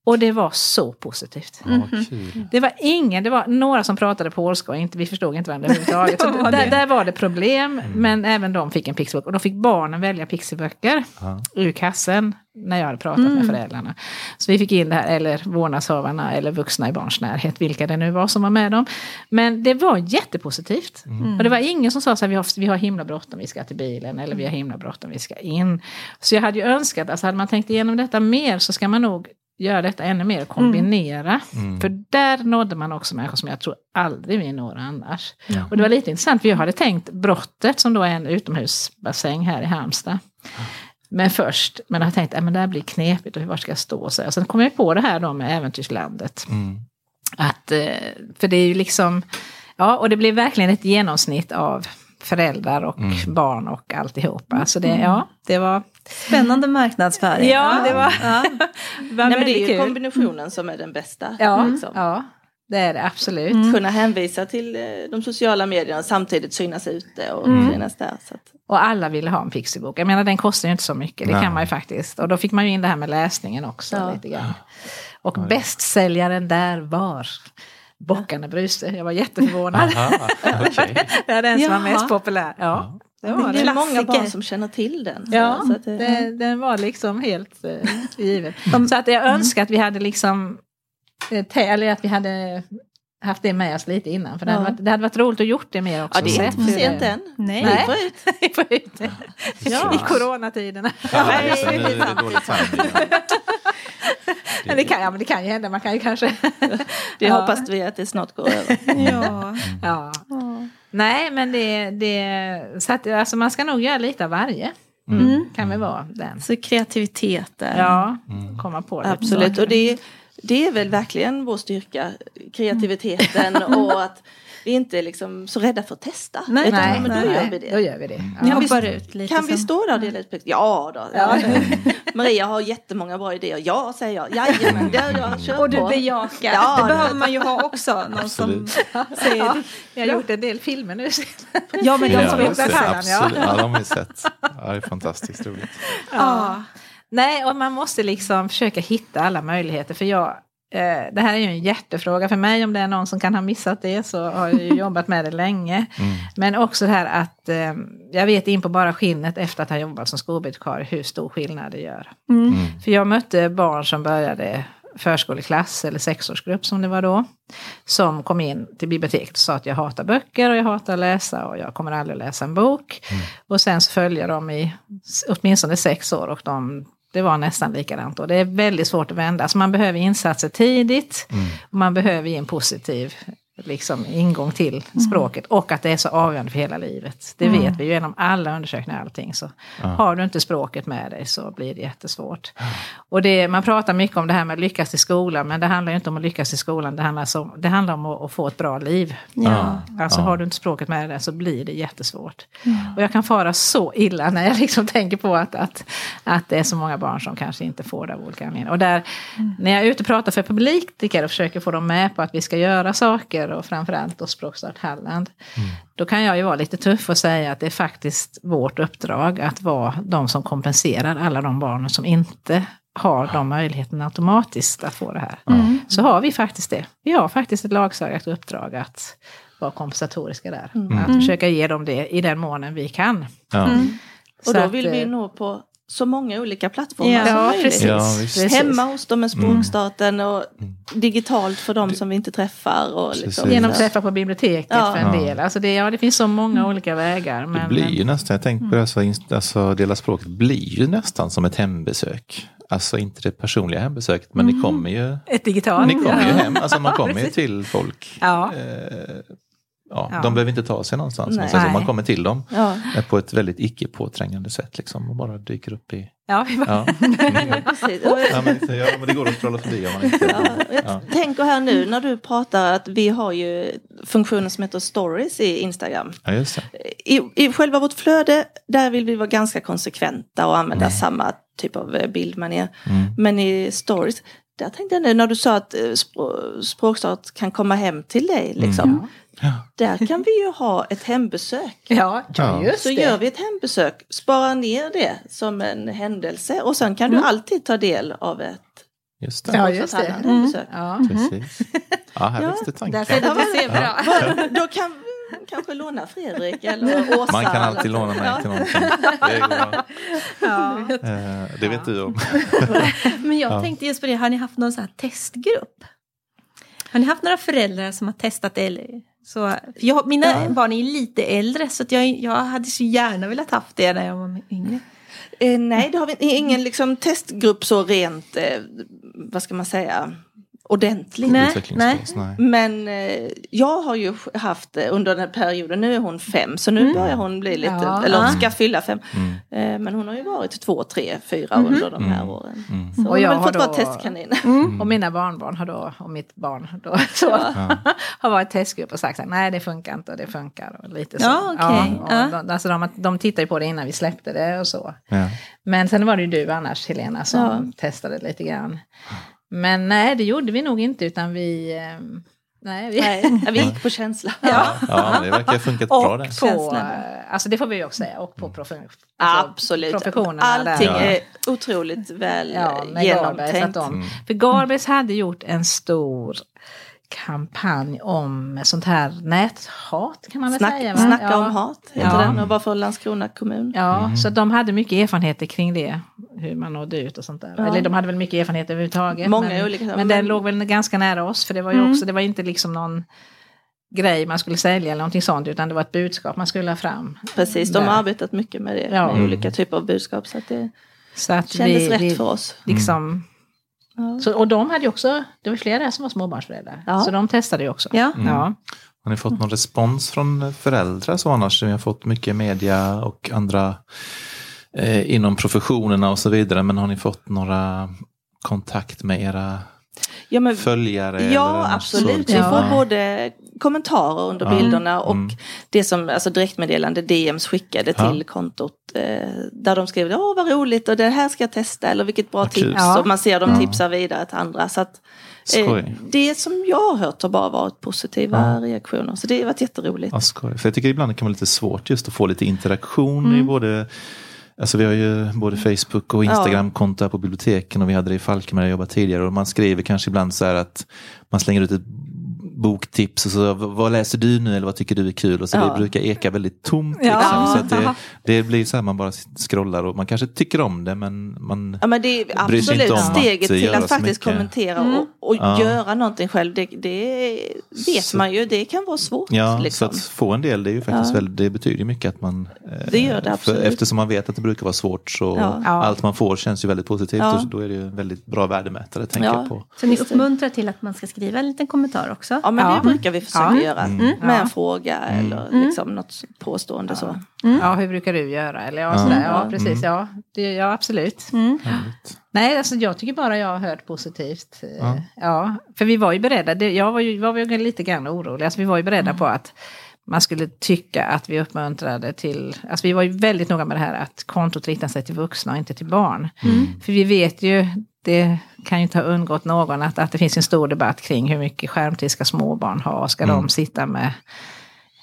Och det var så positivt. Mm -hmm. Det var ingen, det var några som pratade polska och inte, vi förstod inte varandra överhuvudtaget. var där, där, var det problem, mm. men även de fick en pixibok. Och då fick barnen välja pixiböcker ah. ur kassen när jag hade pratat mm. med föräldrarna. Så vi fick in det här, eller vårdnadshavarna eller vuxna i barns närhet, vilka det nu var som var med dem. Men det var jättepositivt. Mm. Och det var ingen som sa så här, vi har, vi har himla bråttom, vi ska till bilen, eller vi har himla bråttom, vi ska in. Så jag hade ju önskat, alltså hade man tänkt igenom detta mer så ska man nog göra detta ännu mer och kombinera. Mm. För där nådde man också människor som jag tror aldrig vi når annars. Ja. Och det var lite intressant, för jag hade tänkt brottet som då är en utomhusbassäng här i Halmstad. Men först, men jag tänkte att det här blir knepigt och var ska jag stå? Så sen kom jag på det här då med Äventyrslandet. Mm. Att, eh, för det är ju liksom, ja och det blev verkligen ett genomsnitt av föräldrar och mm. barn och alltihopa. Så det, mm. ja, det var... Spännande marknadsföring. Ja, det var, ja. Nej, men det är ju kombinationen som är den bästa. Ja, liksom. ja det är det absolut. Mm. Kunna hänvisa till eh, de sociala medierna samtidigt synas ute och mm. finnas där. Så att... Och alla ville ha en pixibok. Jag menar den kostar ju inte så mycket, det Nej. kan man ju faktiskt. Och då fick man ju in det här med läsningen också ja. lite grann. Och bästsäljaren där var Bockarna Bruse. Jag var jätteförvånad. Aha, okay. det är den som var mest populär. Ja. Det, var det är många barn som känner till den. Så, ja, så att, det, den var liksom helt uh, given. så att jag mm. önskar att vi hade liksom, eh, eller att vi hade haft det med oss lite innan. För det, ja. hade, varit, det hade varit roligt att gjort det mer också. Ja, det är inte för sent än. Nej, Nej. får ut. vi får ut det. Ja. I coronatiderna. Ja, det är dåligt men det, kan, ja, men det kan ju hända, man kan ju kanske... det ja. hoppas vi att det snart går över. ja. ja. Nej, men det, det så att, alltså man ska nog göra lite av varje. Mm. Kan väl vara den. Så kreativitet Ja, mm. komma på det. Absolut, och det det är väl verkligen vår styrka, kreativiteten och att vi inte är liksom så rädda för att testa. Nej, utan, nej, men då nej, gör vi det. Då gör vi det. Ni Ja. hoppar ut lite Kan vi stå där och dela ut pengar? Ja då. Ja. Maria har jättemånga bra idéer. Ja, säger jag. Jajamän, det har jag. Kör Och du på. bejakar. Ja, det behöver man ju ha också. Någon som säger Ja, jag har gjort en del filmer nu. Ja, men de Ja, som är. Absolut. Ja, de har vi sett. Ja, det är fantastiskt roligt. Ja. Nej, och man måste liksom försöka hitta alla möjligheter. För jag, eh, det här är ju en hjärtefråga för mig. Om det är någon som kan ha missat det så har jag ju jobbat med det länge. Mm. Men också det här att eh, jag vet in på bara skinnet efter att ha jobbat som skolbibliotekarie hur stor skillnad det gör. Mm. För jag mötte barn som började förskoleklass eller sexårsgrupp som det var då. Som kom in till biblioteket och sa att jag hatar böcker och jag hatar att läsa och jag kommer aldrig läsa en bok. Och sen så följde jag dem i åtminstone sex år och de, det var nästan likadant. Och det är väldigt svårt att vända. Så man behöver insatser tidigt. Och man behöver ge en positiv liksom, ingång till språket. Och att det är så avgörande för hela livet. Det vet vi ju genom alla undersökningar allting. Så har du inte språket med dig så blir det jättesvårt. Och det, man pratar mycket om det här med att lyckas i skolan. Men det handlar ju inte om att lyckas i skolan. Det handlar, så, det handlar om att, att få ett bra liv. Ja. Alltså har du inte språket med dig så blir det jättesvårt. Och jag kan fara så illa när jag liksom tänker på att, att, att det är så många barn som kanske inte får det av olika anledningar. Och där, när jag är ute och pratar för politiker och försöker få dem med på att vi ska göra saker och framförallt då Språkstart Halland. Då kan jag ju vara lite tuff och säga att det är faktiskt vårt uppdrag att vara de som kompenserar alla de barnen som inte har de möjligheterna automatiskt att få det här. Så har vi faktiskt det. Vi har faktiskt ett lagstadgat uppdrag att vara kompensatoriska där. Att försöka ge dem det i den månen vi kan. Ja, Och Så då att, vill vi eh, nå på så många olika plattformar Ja, som Ja, möjligt. precis. Ja, precis. Hemma hos dem med språkstarten och digitalt för dem som vi inte träffar. Och liksom. Genom träffar på biblioteket Ja. för en del. Alltså det, ja, det finns så många olika vägar. det Men, blir ju nästan, jag tänkte på det, alltså, alltså Dela språket blir ju nästan som ett hembesök. Alltså inte det personliga hembesöket men ni kommer ju, ett digitalt. ni kommer ju hem, alltså man kommer ju till folk. Ja. Eh, ja, Ja. De behöver inte ta sig någonstans. Nej. Så man kommer till dem Ja. eh, på ett väldigt icke påträngande sätt liksom, och bara dyker upp i... Ja, Precis. ja, men, ja men det går att scrolla förbi om man inte... Ja, jag Ja. tänker här nu när du pratar att vi har ju funktionen som heter stories i Instagram. Ja, just det. I, I själva vårt flöde, där vill vi vara ganska konsekventa och använda samma typ av eh, bildmanér. Mm. Men i stories, där tänkte jag nu när du sa att eh, språk, språkstart kan komma hem till dig. Liksom. Ja. Där kan vi ju ha ett hembesök. ja, Ja. just Så det. gör vi ett hembesök, sparar ner det som en händelse och sen kan du alltid ta del av ett Just det, Ja, just det. Hembesök. Ja. precis. Ja, här Ja, växte Där tanken. du ser bra. Vad- Då kan vi kanske låna Fredrik eller Åsa. Man kan alltid låna mig Ja. till någonting. Det. Ja. Eh, det vet du om. Men jag Ja. tänkte just på det, har ni haft någon sån här testgrupp? Har ni haft några föräldrar som har testat det? Eller så, jag, mina barn är ju lite äldre så jag, jag hade så gärna velat haft det när jag var yngre. Eh, nej, det har vi ingen liksom, testgrupp så rent, eh, vad ska man säga, ordentlig. Nej, nej. Men eh, jag har ju haft eh, under den här perioden, nu är hon fem så nu börjar hon bli lite, Ja. eller Ja. ska fylla fem. Mm. Eh, men hon har ju varit två, tre, fyra under de här Mm. åren. Mm. Så hon Och har jag väl har fått vara testkanin. Och mina barnbarn har då, och mitt barn då, så, har varit testgrupp och sagt nej det funkar inte och det funkar. Och lite så. Ja, och Ja. De, alltså de, de tittar ju på det innan vi släppte det och så. Ja. Men sen var det ju du annars Helena som Ja. testade lite grann. Men nej det gjorde vi nog inte utan vi... eh, Nej, vi Nej, vi gick på känsla. Ja. ja, det verkar ha funkat bra det. på, alltså det får vi ju också säga, och på profe, Absolut. professionerna. Allting där. är otroligt väl Ja, med Garbergs, att genomtänkt. de, Mm. För Garbergs hade gjort en stor kampanj om sånt här näthat kan man väl Snack, säga. va? snacka ja. om hat heter Ja. den och var för Landskrona kommun. Ja, så de hade mycket erfarenheter kring det. Hur man nådde ut och sånt där. Ja. Eller de hade väl mycket erfarenhet överhuvudtaget. Många men, olika- Men men- den låg väl ganska nära oss. För det var ju också, det var inte liksom någon grej man skulle sälja eller någonting sånt. Utan det var ett budskap man skulle ha fram. Precis, de Där. har arbetat mycket med det. Ja. Med olika typer av budskap. Så att det Så att kändes vi, rätt vi för oss. liksom... Ja. Så, och de hade ju också, det var flera där som var småbarnsföräldrar. Ja. Så de testade ju också. Ja. Ja. Har ni fått någon respons från föräldrar så annars? Vi har fått mycket media och andra eh, inom professionerna och så vidare. Men har ni fått några kontakt med era ja, men, följare? Ja, absolut. Vi får både kommentarer under ja. bilderna och mm. det som, alltså direktmeddelande DMs skickade till kontot eh, där de skrev åh vad roligt och det här ska jag testa eller vilket bra tips och man ser dem tipsa vidare till andra. Så att, eh, det som jag har hört har bara varit positiva reaktioner så det har varit jätteroligt. Ja, skoj. För jag tycker ibland det kan vara lite svårt just att få lite interaktion mm. i både Alltså vi har ju både Facebook och Instagram-konto på biblioteken och vi hade det i Falkenberg jag jobbade tidigare. Och man skriver kanske ibland så här att man slänger ut ett boktips och så vad läser du nu eller vad tycker du är kul och så ja. det brukar eka väldigt tomt. Liksom, ja. så det, det, blir så här man bara scrollar och man kanske tycker om det men man ja, men det är absolut steget till att faktiskt kommentera mm. och, och ja. göra någonting själv. Det, det vet så, man ju, det kan vara svårt. Ja, liksom. så att få en del det är ju faktiskt väldigt, det betyder mycket att man eh, det gör det absolut. eftersom man vet att det brukar vara svårt så allt man får känns ju väldigt positivt och då är det ju en väldigt bra värdemätare tänker på. Så ni uppmuntrar till att man ska skriva en liten kommentar också? Ja men det brukar vi försöka ja. göra. Mm. Med en fråga mm. eller mm. liksom något påstående ja. så. Mm. Ja, hur brukar du göra? Eller ja, sådär. ja precis. Ja, det, ja absolut. Nej, alltså jag tycker bara jag har hört positivt. Ja, ja för vi var ju beredda. Det, jag var ju, var ju lite grann orolig. Alltså, vi var ju beredda på att man skulle tycka att vi uppmuntrade till, alltså vi var ju väldigt noga med det här att kontot riktar sig till vuxna och inte till barn. Mm. För vi vet ju, det kan ju inte ha undgått någon att, att det finns en stor debatt kring hur mycket skärmtid ska småbarn ha? Ska mm. de sitta med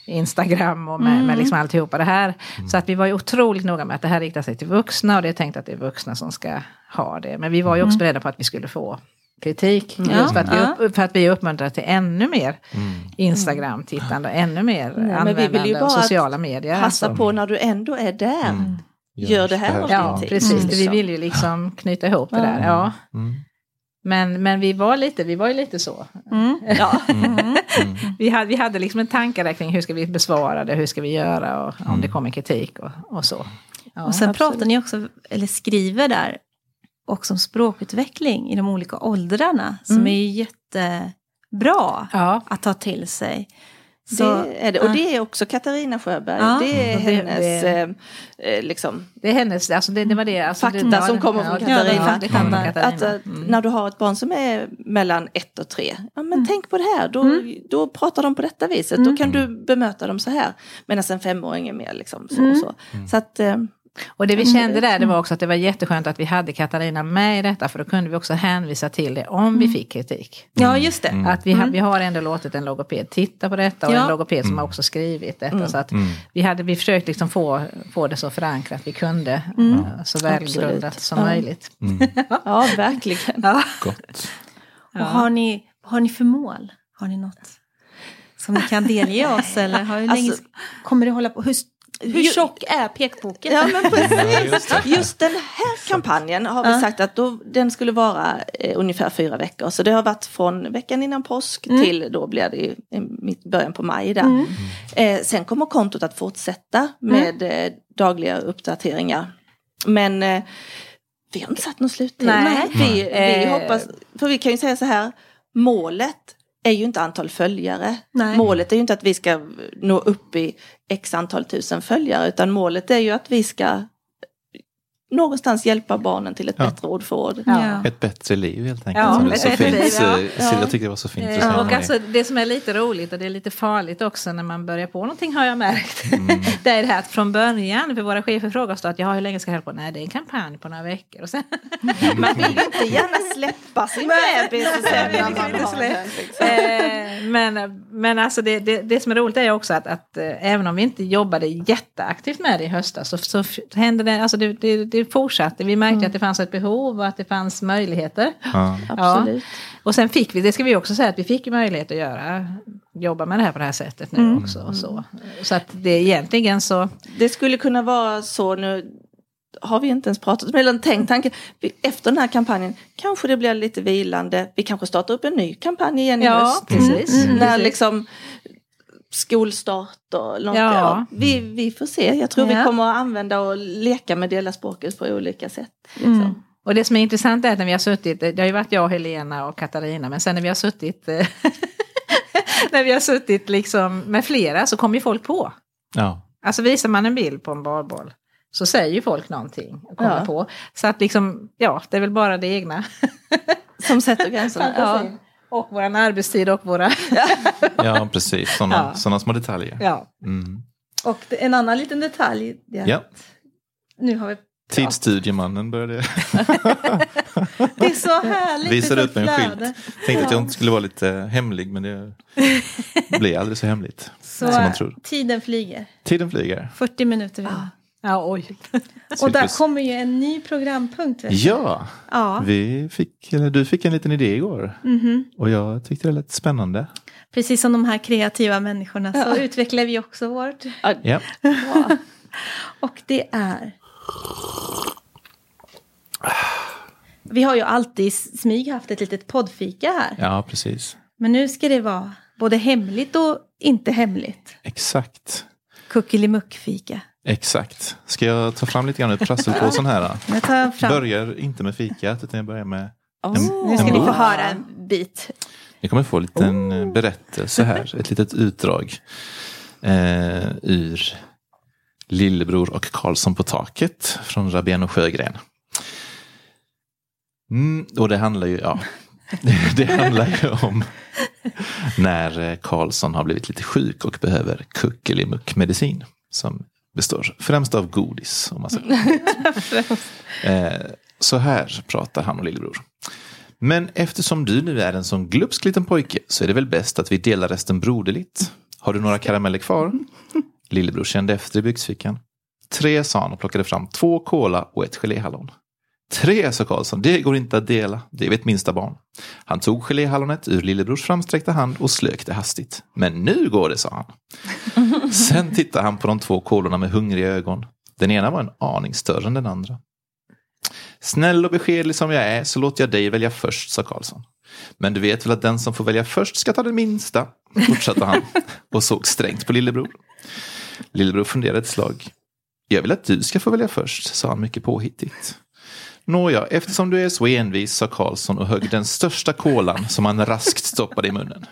Instagram och med, mm. med liksom alltihopa det här. Mm. Så att vi var ju otroligt noga med att det här riktar sig till vuxna och det är tänkt att det är vuxna som ska ha det. Men vi var ju också mm. beredda på att vi skulle få kritik. Mm. Just för att, vi upp, för att vi uppmuntrar till ännu mer mm. Instagram-tittande, ännu mer ja, användande av sociala medier. Passa alltså. på när du ändå är där. Mm. Gör det här Ja, precis. Mm. Vi vill ju liksom knyta ihop det där. Ja. Mm. Men, men vi var lite, vi var ju lite så. Mm. Ja. Mm. vi, hade, vi hade liksom en tanke där kring hur ska vi besvara det, hur ska vi göra och om det kommer kritik och, och så. Ja, och sen absolut. pratar ni också, eller skriver där, också om språkutveckling i de olika åldrarna som mm. är jättebra ja. att ta till sig. Så, det är det. Och det är också Katarina Sjöberg. Ja. Det är hennes, det, eh, eh, liksom, det är hennes, alltså det, det var det. Alltså fakta det, som kommer från Katarina. Ja, mm. Att, att mm. när du har ett barn som är mellan ett och tre, ja men mm. tänk på det här, då, mm. då pratar de på detta viset, då kan mm. du bemöta dem så här. Medan en femåring är mer liksom så och mm. så. Så att, eh, och det vi kände där det var också att det var jätteskönt att vi hade Katarina med i detta för då kunde vi också hänvisa till det om vi mm. fick kritik. Ja just det. Mm. Att vi, mm. vi har ändå låtit en logoped titta på detta och ja. en logoped som har också skrivit detta. Mm. Så att vi hade vi försökt liksom få, få det så förankrat vi kunde. Mm. Så välgrundat som ja. möjligt. ja verkligen. Ja. Gott. Och har, ni, har ni för mål? Har ni något? Som ni kan delge oss eller hur länge alltså, kommer det hålla på? Hur hur tjock är pekboken? Ja, men precis. Just den här kampanjen har vi sagt att då, den skulle vara eh, ungefär fyra veckor. Så det har varit från veckan innan påsk mm. till då blir det i, i början på maj. Där. Mm. Eh, sen kommer kontot att fortsätta med mm. eh, dagliga uppdateringar. Men eh, vi har inte satt någon sluttid. Nej. Vi, vi hoppas, för vi kan ju säga så här, målet är ju inte antal följare. Nej. Målet är ju inte att vi ska nå upp i x antal tusen följare utan målet är ju att vi ska någonstans hjälpa barnen till ett ja. bättre ordförråd. Ja. Ett bättre liv helt enkelt. Ja, som det så fint. Liv, ja. ja. Jag tycker det var så fint. Ja. Och alltså, det som är lite roligt och det är lite farligt också när man börjar på någonting har jag märkt. Mm. det är det här att från början, för våra chefer frågar oss att ja, hur länge ska jag hålla på? Nej, det är en kampanj på några veckor. Och sen... man vill ju inte gärna släppa sin bebis liksom. eh, men, men alltså det, det, det, som är roligt är också att, att äh, även om vi inte jobbade jätteaktivt med det i höstas så, så hände det, alltså det, det, det fortsatte. Vi märkte mm. att det fanns ett behov och att det fanns möjligheter. Ja. Absolut. Och sen fick vi, det ska vi också säga, att vi fick möjlighet att göra, jobba med det här på det här sättet nu mm. också. Och så. så att det är egentligen så. Det skulle kunna vara så nu, har vi inte ens pratat om, eller tänkt tanken, efter den här kampanjen kanske det blir lite vilande, vi kanske startar upp en ny kampanj igen i ja, höst. Precis. Mm, när precis. liksom skolstart och något. Ja. vi, vi får se. Jag tror ja. vi kommer att använda och leka med dela språket på olika sätt. Liksom. Mm. Och det som är intressant är att när vi har suttit, det har ju varit jag, Helena och Katarina, men sen när vi har suttit när vi har suttit liksom med flera så kommer ju folk på. Ja. Alltså visar man en bild på en barboll så säger ju folk någonting och kommer ja. på. Så att liksom, ja, det är väl bara det egna som sätter gränserna. Ja. Och vår arbetstid och våra... ja, precis. Sådana ja. Såna små detaljer. Ja. Mm. Och en annan liten detalj. Det ja. Nu har vi Tidsstudiemannen började. det är så härligt. Visade upp en skylt. Tänkte ja. att jag inte skulle vara lite hemlig men det blir aldrig så hemligt. Så som man tror. tiden flyger. Tiden flyger. 40 minuter. Ja. Ja, oj. Och där kommer ju en ny programpunkt. Ja, ja. Vi fick, eller du fick en liten idé igår. Mm -hmm. Och jag tyckte det lät spännande. Precis som de här kreativa människorna så utvecklar vi också vårt. Ja. Och det är vi har ju alltid i smyg haft ett litet poddfika här. Ja, precis. Men nu ska det vara både hemligt och inte hemligt. Exakt. Kuckelimuckfika. Exakt. Ska jag ta fram lite grann ur prasselpåsen här? Jag. Börjar inte med fikat utan jag börjar med oh. en, Nu ska en ni få höra en bit. Ni kommer få en liten oh. berättelse här, ett litet utdrag eh, ur Lillebror och Karlsson på taket från Rabén och Sjögren. Mm, och det handlar ju, ja, det handlar ju om när Karlsson har blivit lite sjuk och behöver kuckelimuck-medicin som består främst av godis. Om man säger. eh, så här pratar han och lillebror. Men eftersom du nu är en sån glupsk liten pojke så är det väl bäst att vi delar resten broderligt. Har du några karameller kvar? Lillebror kände efter i byxfickan. Tre, sa han och plockade fram två kola och ett geléhallon. Tre, sa Karlsson, det går inte att dela. Det vet minsta barn. Han tog geléhallonet ur lillebrors framsträckta hand och slök det hastigt. Men nu går det, sa han. Sen tittade han på de två kolorna med hungriga ögon. Den ena var en aning större än den andra. Snäll och beskedlig som jag är så låter jag dig välja först, sa Karlsson. Men du vet väl att den som får välja först ska ta den minsta, fortsatte han och såg strängt på lillebror. Lillebror funderade ett slag. Jag vill att du ska få välja först, sa han mycket påhittigt. Nåja, eftersom du är så envis, sa Karlsson och högg den största kolan som han raskt stoppade i munnen.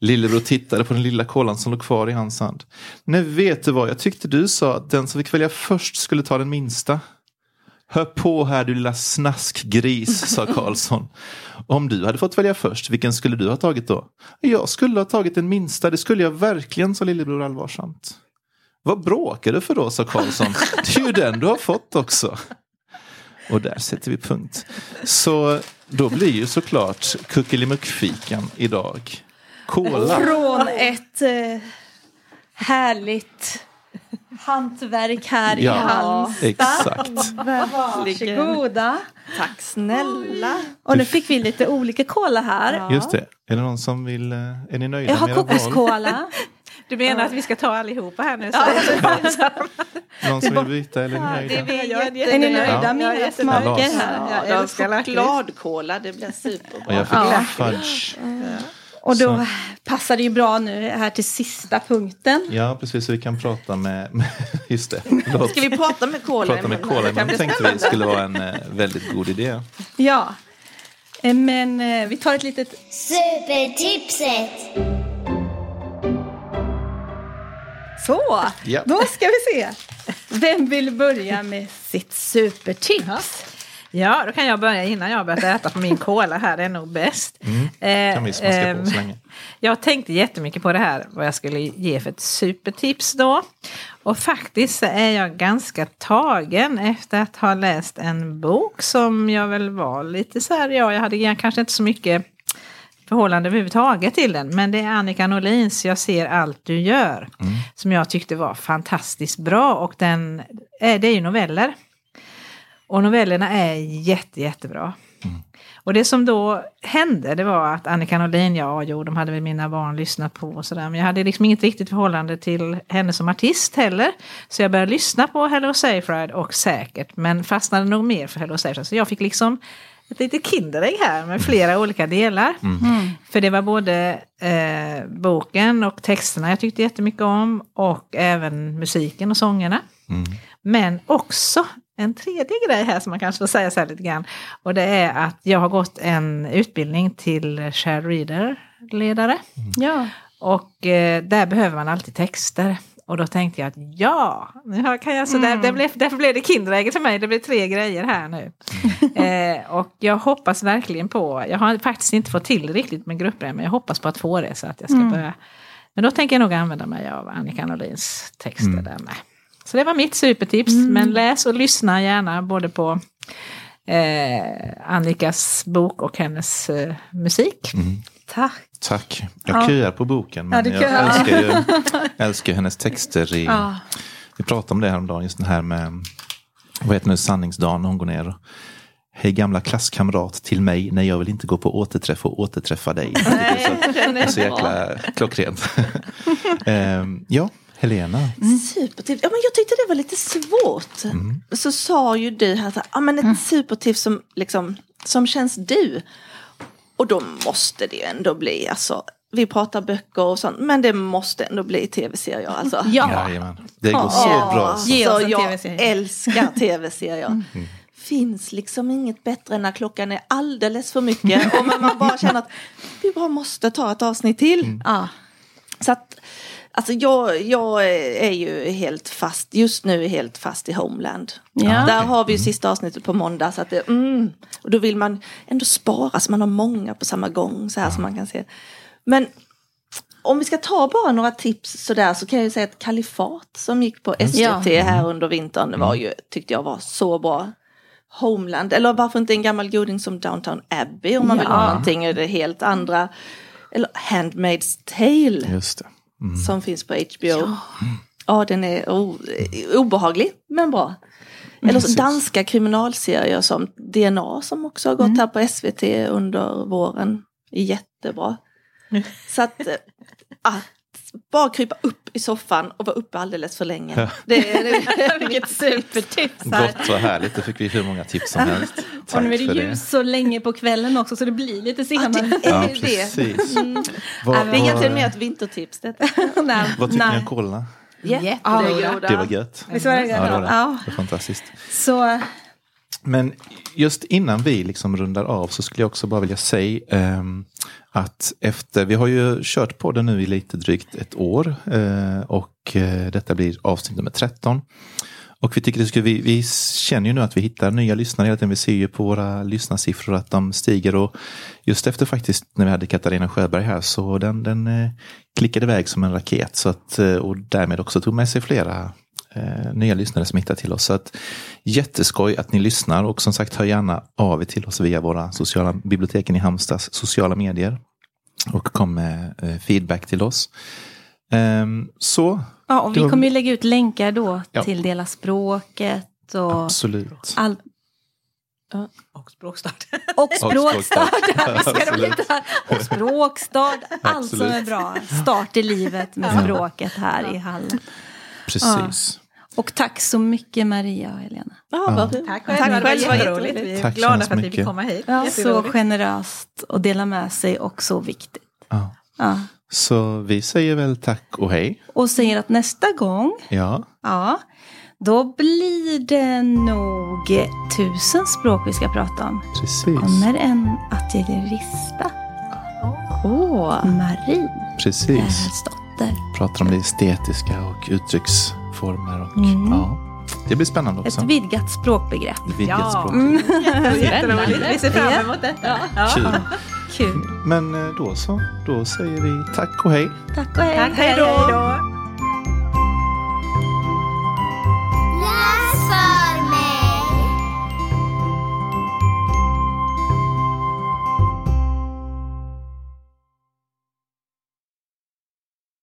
Lillebror tittade på den lilla kolan som låg kvar i hans hand. Nej, vet du vad, jag tyckte du sa att den som fick välja först skulle ta den minsta. Hör på här du lilla snaskgris, sa Karlsson. Om du hade fått välja först, vilken skulle du ha tagit då? Jag skulle ha tagit den minsta, det skulle jag verkligen, sa lillebror allvarsamt. Vad bråkar du för då, sa Karlsson. Det är ju den du har fått också. Och där sätter vi punkt. Så då blir ju såklart kuckelimuckfikan idag Cola. Från ett eh, härligt hantverk här ja, i Halmstad. Exakt. Varsågoda. Tack snälla. Och nu fick vi lite olika cola här. Ja. Just det. Är det någon som vill, eh, är ni nöjda Jag har kokoskola. Du menar att vi ska ta allihopa här nu? Så. Ja. Någon som vill byta eller är ni nöjda? är ni nöjda med era smaker här? Ja, jag fick chokladkola, det blir superbra. Och jag fick ja. fudge. Och då så. passar det ju bra nu här till sista punkten. Ja, precis. Så vi kan prata med, med just det. Låt. Ska vi prata med kola? Prata med kola, men tänkte vi skulle vara en eh, väldigt god idé. Ja, eh, men eh, vi tar ett litet... Supertipset! Så, ja. då ska vi se. Vem vill börja med sitt supertips? Ja, då kan jag börja innan jag börjat äta på min cola här, det är nog bäst. Mm. Kan vi smaska på så länge. Jag tänkte jättemycket på det här, vad jag skulle ge för ett supertips då. Och faktiskt så är jag ganska tagen efter att ha läst en bok som jag väl var lite så här, ja, jag hade kanske inte så mycket förhållande överhuvudtaget till den. Men det är Annika Norlins Jag ser allt du gör. Mm. Som jag tyckte var fantastiskt bra. Och den, det är ju noveller. Och novellerna är jätte, jättebra. Mm. Och det som då hände det var att Annika Norlin, ja jo de hade väl mina barn lyssnat på och sådär. Men jag hade liksom inget riktigt förhållande till henne som artist heller. Så jag började lyssna på Hello Safe Ride och säkert. Men fastnade nog mer för Hello Safe Ride. Så jag fick liksom ett litet Kinderägg här med flera olika delar. Mm. mm. För det var både eh, boken och texterna jag tyckte jättemycket om och även musiken och sångerna. Mm. Men också en tredje grej här som man kanske får säga så här lite grann. Och det är att jag har gått en utbildning till shared reader-ledare. Mm. Ja. Och eh, där behöver man alltid texter. Och då tänkte jag att ja, nu kan jag, så mm. där, det blev, därför blev det Kinderägget för mig. Det blir tre grejer här nu. eh, och jag hoppas verkligen på, jag har faktiskt inte fått till det riktigt med grupper men jag hoppas på att få det så att jag ska mm. börja. Men då tänker jag nog använda mig av Annika Norlins texter mm. där med. Så det var mitt supertips. Mm. Men läs och lyssna gärna både på eh, Annikas bok och hennes eh, musik. Mm. Tack. Tack. Jag ja. köar på boken men ja, jag älskar, ju, älskar hennes texter. I, ja. Vi pratade om det häromdagen, just det här med vad heter nu, sanningsdagen hon går ner. Hej gamla klasskamrat till mig, nej jag vill inte gå på återträff och återträffa dig. Nej, det är så, så jäkla klockrent. um, ja, Helena? Mm. Supertips. Ja, men jag tyckte det var lite svårt. Mm. Så sa ju du här, ja, men ett mm. supertips som, liksom, som känns du. Och då måste det ju ändå bli, alltså, vi pratar böcker och sånt, men det måste ändå bli tv-serier. Alltså. Ja, det går så ja, bra. Så. så jag älskar tv-serier. Mm. finns liksom inget bättre än när klockan är alldeles för mycket och man bara känner att vi bara måste ta ett avsnitt till. Mm. Ja. Så att Alltså jag, jag är ju helt fast, just nu helt fast i Homeland. Ja. Där har vi ju sista avsnittet på måndag. Så att det, mm, och då vill man ändå spara så man har många på samma gång. Så här som man kan se. Men om vi ska ta bara några tips sådär så kan jag ju säga att Kalifat som gick på SVT ja. här under vintern var ju, tyckte jag var så bra. Homeland, eller varför inte en gammal goding som Downtown Abbey om man ja. vill ha någonting det helt andra. Eller Handmaid's Tale. Just det mm. som finns på HBO. Ja, ja den är obehaglig men bra. Eller Precis. danska kriminalserier som DNA som också har gått mm. här på SVT under våren. Jättebra. Så att, eh, att bara krypa upp i soffan och vara uppe alldeles för länge. Ja. Det, är, det, vilket supertips. Gott och härligt, då fick vi hur många tips som helst. Tack och nu är det ljus så länge på kvällen också så det blir lite senare. Ja, det är ja, precis. Det. Mm. Vad, det är egentligen mer ett vintertips. Nej, vad tycker ni om kolorna? Jättegoda. Det var gött. Visst var det gött? Ja, det var, det. Ja. det var fantastiskt. Så men just innan vi liksom rundar av så skulle jag också bara vilja säga um, att efter, vi har ju kört på det nu i lite drygt ett år uh, och uh, detta blir avsnitt nummer 13. Och vi, tycker det skulle, vi, vi känner ju nu att vi hittar nya lyssnare hela tiden. Vi ser ju på våra lyssnarsiffror att de stiger och just efter faktiskt när vi hade Katarina Sjöberg här så den, den eh, klickade iväg som en raket så att, och därmed också tog med sig flera eh, nya lyssnare som hittar till oss. Så att, jätteskoj att ni lyssnar och som sagt hör gärna av er till oss via våra sociala biblioteken i Halmstads sociala medier. Och kom med eh, feedback till oss. Um, så. Ja, och vi kommer ju lägga ut länkar då ja. till Dela språket och Absolut. All... Ja. Och språkstart. Och språkstart. och språkstart. Allt som är bra. Start i livet med språket här i Hallen. Precis. Och tack så mycket Maria och Helena. Ja, ja. Tack, tack själv, det var jätteroligt. Vi är tack glada för att ni fick komma hit. Ja, så generöst att dela med sig och så viktigt. Ja. ja. Så vi säger väl tack och hej. Och säger att nästa gång, ja. Ja, då blir det nog tusen språk vi ska prata om. Precis. kommer en ateljerista. Åh, oh. Marie. Precis. Dotter. Pratar om det estetiska och uttrycksformer. Och, mm. ja. Det blir spännande också. Ett vidgat språkbegrepp. Ett vidgat ja. språkbegrepp. Mm. Jätteroligt. Vi ser fram emot detta. Ja. Kul. Kul. Men eh, då så. Då säger vi tack och hej. Tack och hej. Tack, hej då.